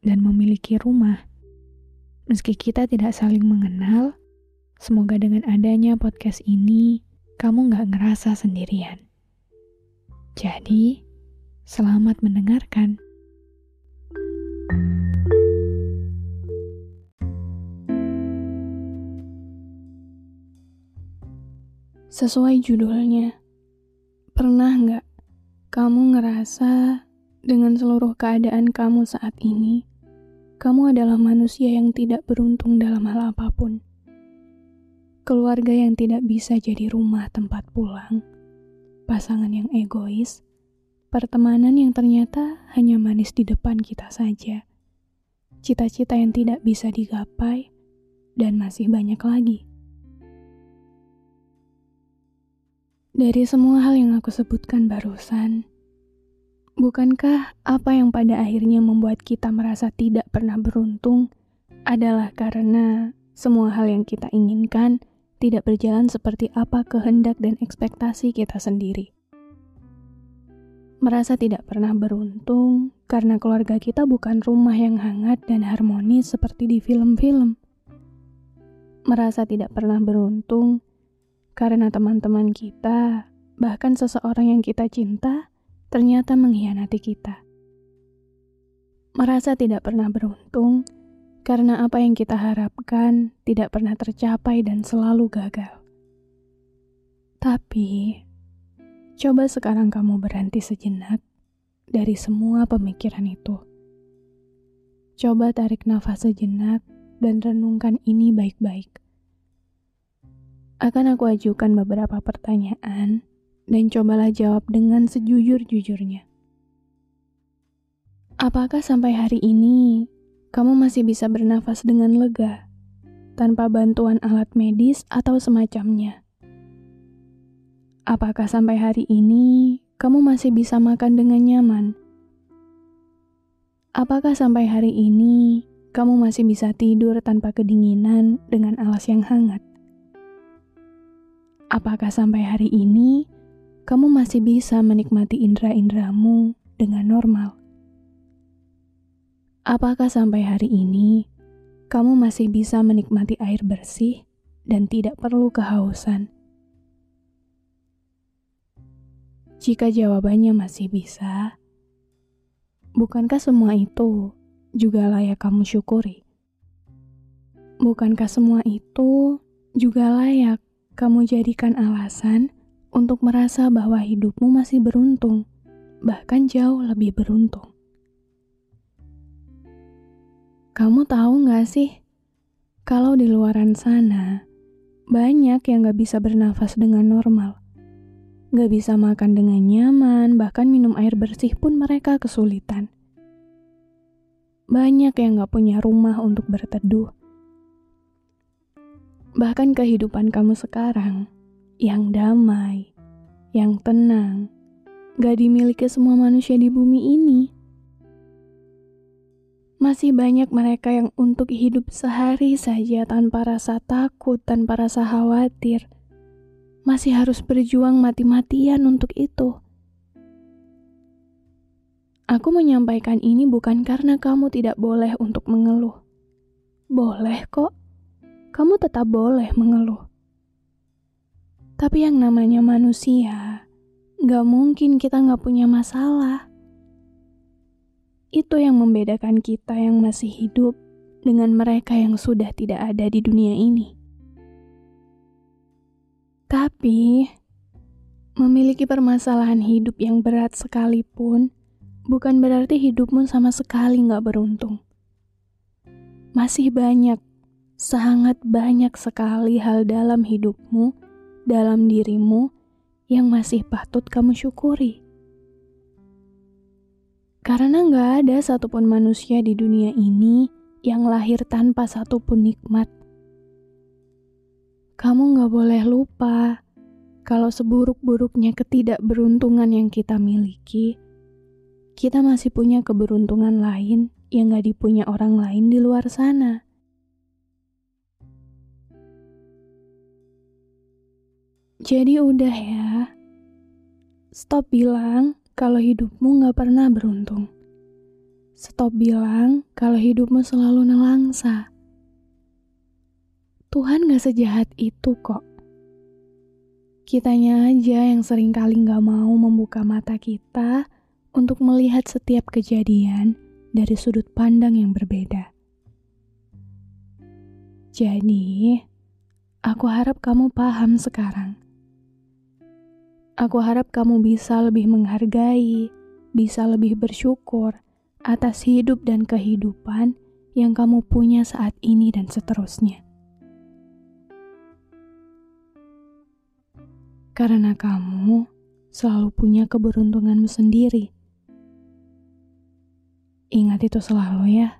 dan memiliki rumah. Meski kita tidak saling mengenal, semoga dengan adanya podcast ini, kamu gak ngerasa sendirian. Jadi, selamat mendengarkan. Sesuai judulnya, pernah nggak kamu ngerasa dengan seluruh keadaan kamu saat ini, kamu adalah manusia yang tidak beruntung dalam hal apa pun. Keluarga yang tidak bisa jadi rumah tempat pulang, pasangan yang egois, pertemanan yang ternyata hanya manis di depan kita saja, cita-cita yang tidak bisa digapai, dan masih banyak lagi. Dari semua hal yang aku sebutkan barusan, Bukankah apa yang pada akhirnya membuat kita merasa tidak pernah beruntung adalah karena semua hal yang kita inginkan tidak berjalan seperti apa kehendak dan ekspektasi kita sendiri? Merasa tidak pernah beruntung karena keluarga kita bukan rumah yang hangat dan harmonis seperti di film-film. Merasa tidak pernah beruntung karena teman-teman kita, bahkan seseorang yang kita cinta, ternyata mengkhianati kita. Merasa tidak pernah beruntung karena apa yang kita harapkan tidak pernah tercapai dan selalu gagal. Tapi, coba sekarang kamu berhenti sejenak dari semua pemikiran itu. Coba tarik nafas sejenak dan renungkan ini baik-baik. Akan aku ajukan beberapa pertanyaan dan cobalah jawab dengan sejujur-jujurnya. Apakah sampai hari ini kamu masih bisa bernafas dengan lega tanpa bantuan alat medis atau semacamnya? Apakah sampai hari ini kamu masih bisa makan dengan nyaman? Apakah sampai hari ini kamu masih bisa tidur tanpa kedinginan dengan alas yang hangat? Apakah sampai hari ini kamu masih bisa menikmati indera-inderamu dengan normal. Apakah sampai hari ini kamu masih bisa menikmati air bersih dan tidak perlu kehausan? Jika jawabannya masih bisa, bukankah semua itu juga layak kamu syukuri? Bukankah semua itu juga layak kamu jadikan alasan? Untuk merasa bahwa hidupmu masih beruntung, bahkan jauh lebih beruntung. Kamu tahu gak sih, kalau di luaran sana, banyak yang gak bisa bernafas dengan normal. Gak bisa makan dengan nyaman, bahkan minum air bersih pun mereka kesulitan. Banyak yang gak punya rumah untuk berteduh. Bahkan kehidupan kamu sekarang yang damai, yang tenang, gak dimiliki semua manusia di bumi ini. Masih banyak mereka yang untuk hidup sehari saja tanpa rasa takut, tanpa rasa khawatir, masih harus berjuang mati-matian untuk itu. Aku menyampaikan ini bukan karena kamu tidak boleh untuk mengeluh. Boleh kok, kamu tetap boleh mengeluh. Tapi yang namanya manusia, gak mungkin kita gak punya masalah. Itu yang membedakan kita yang masih hidup dengan mereka yang sudah tidak ada di dunia ini. Tapi, memiliki permasalahan hidup yang berat sekalipun bukan berarti hidupmu sama sekali gak beruntung. Masih banyak, sangat banyak sekali hal dalam hidupmu, dalam dirimu, yang masih patut kamu syukuri. Karena nggak ada satupun manusia di dunia ini yang lahir tanpa satupun nikmat. Kamu nggak boleh lupa kalau seburuk-buruknya ketidakberuntungan yang kita miliki, kita masih punya keberuntungan lain yang nggak dipunya orang lain di luar sana. Jadi udah ya, stop bilang kalau hidupmu gak pernah beruntung. Stop bilang kalau hidupmu selalu nelangsa. Tuhan gak sejahat itu kok. Kitanya aja yang sering kali gak mau membuka mata kita untuk melihat setiap kejadian dari sudut pandang yang berbeda. Jadi, aku harap kamu paham sekarang Aku harap kamu bisa lebih menghargai, bisa lebih bersyukur atas hidup dan kehidupan yang kamu punya saat ini dan seterusnya. Karena kamu selalu punya keberuntunganmu sendiri. Ingat itu selalu ya.